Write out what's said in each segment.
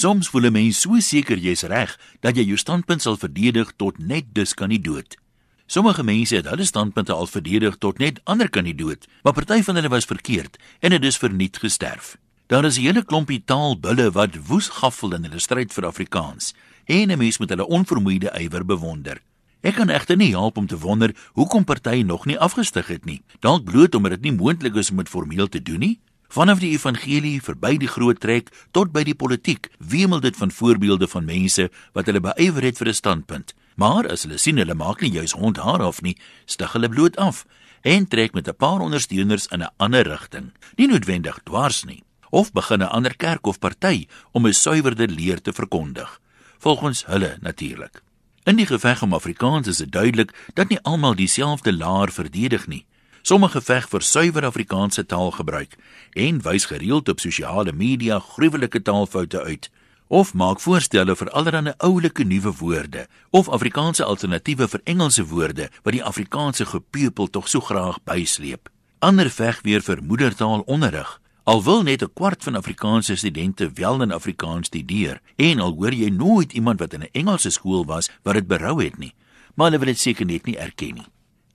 Soms voel 'n mens so seker jy's reg dat jy jou standpunt sal verdedig tot net dus kan nie dood. Sommige mense het hulle standpunte al verdedig tot net ander kan nie dood, maar party van hulle was verkeerd en het dus verniet gesterf. Daar is 'n hele klompie taalbulle wat woes gaffel in hulle stryd vir Afrikaans en 'n mens moet hulle onvermoeide ywer bewonder. Ek kan egter nie help om te wonder hoekom party nog nie afgestig het nie. Dalk bloot omdat dit nie moontlik is om dit formeel te doen nie. Vanaf die evangelie verby die groot trek tot by die politiek, wemel dit van voorbeelde van mense wat hulle beywer het vir 'n standpunt. Maar as hulle sien hulle maak nie juis hond haar af nie, stig hulle bloot af en trek met 'n paar ondersteuners in 'n ander rigting. Nie noodwendig dwars nie, of begin 'n ander kerk of party om 'n suiwerder leer te verkondig, volgens hulle natuurlik. In die geveg om Afrikaans is dit duidelik dat nie almal dieselfde laar verdedig nie. Sommige veg vir suiwer Afrikaanse taalgebruik en wys gereeld op sosiale media gruwelike taalfoute uit of maak voorstelle vir allerlei oulike nuwe woorde of Afrikaanse alternatiewe vir Engelse woorde wat die Afrikaanse gepeupel tog so graag bysleep. Ander veg weer vir moedertaalonderrig. Al wil net 'n kwart van Afrikaanse studente wel in Afrikaans studeer en al hoor jy nooit iemand wat in 'n Engelse skool was wat dit berou het nie, maar hulle wil dit seker net nie erken nie.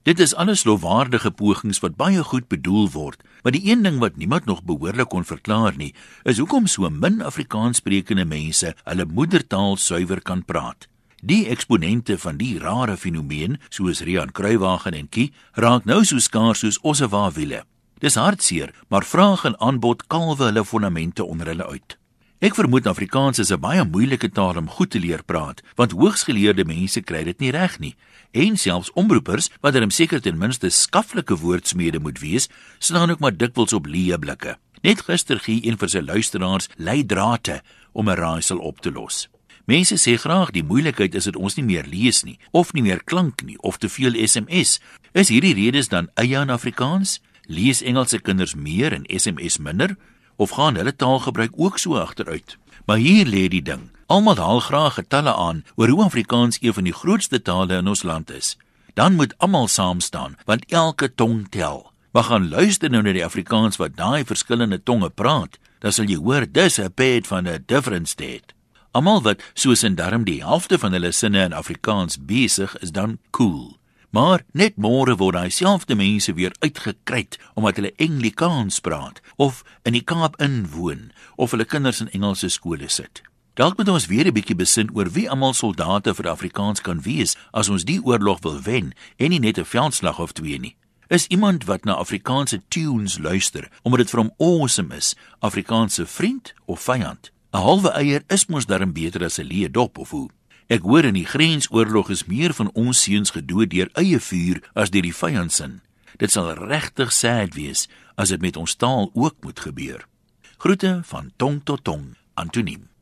Dit is alles lofwaardige pogings wat baie goed bedoel word, maar die een ding wat niemand nog behoorlik kon verklaar nie, is hoekom so min Afrikaanssprekende mense hulle moedertaal suiwer kan praat. Die eksponente van die rare fenomeen, soos Rian Kruiwagen en Kie, raak nou so skaars soos ossewa wiele. Dis hartseer, maar vraag en aanbod kalwe hulle fondamente onder hulle uit. Ek vermoed Afrikaans is 'n baie moeilike taal om goed te leer praat, want hoogsgeleerde mense kry dit nie reg nie. En selfs omroepers, wat dan seker ten minste skaflike woordsmede moet wees, staan ook maar dikwels op leë blikke. Net gister gee een vir sy luisteraars leidrate om 'n raaisel op te los. Mense sê graag die moeilikheid is dit ons nie meer lees nie of nie meer klank nie of te veel SMS. Is hierdie redes dan eie aan Afrikaans? Lees Engelse kinders meer en SMS minder? Of gaan hulle taalgebruik ook so agteruit? Maar hier lê die ding. Almal haal graag getalle aan oor hoe Afrikaans een van die grootste tale in ons land is. Dan moet almal saam staan, want elke tong tel. Maar gaan luister nou na die Afrikaans wat daai verskillende tonge praat, dan sal jy hoor dis 'n pad van 'n different state. Almal wat soos in darm die helfte van hulle sinne in Afrikaans besig is dan cool. Maar net môre word daai selfde mense weer uitgekryt omdat hulle Engelsikaans praat of in die Kaap inwoon of hulle kinders in Engelse skole sit. Dalk moet ons weer 'n bietjie besin oor wie almal soldate vir Afrikaans kan wees as ons die oorlog wil wen en nie net 'n veldslag of twee nie. Is iemand wat na Afrikaanse tunes luister omdat dit vir hom awesome is, Afrikaanse vriend of vyand? 'n Halwe eier is mos darm beter as 'n leë dop of hoe? Ek hoor in die grensoorlog is meer van ons seuns gedood deur eie vuur as deur die vyand se. Dit sal regtig sad wees as dit met ons taal ook moet gebeur. Groete van tong tot tong, Antoniem.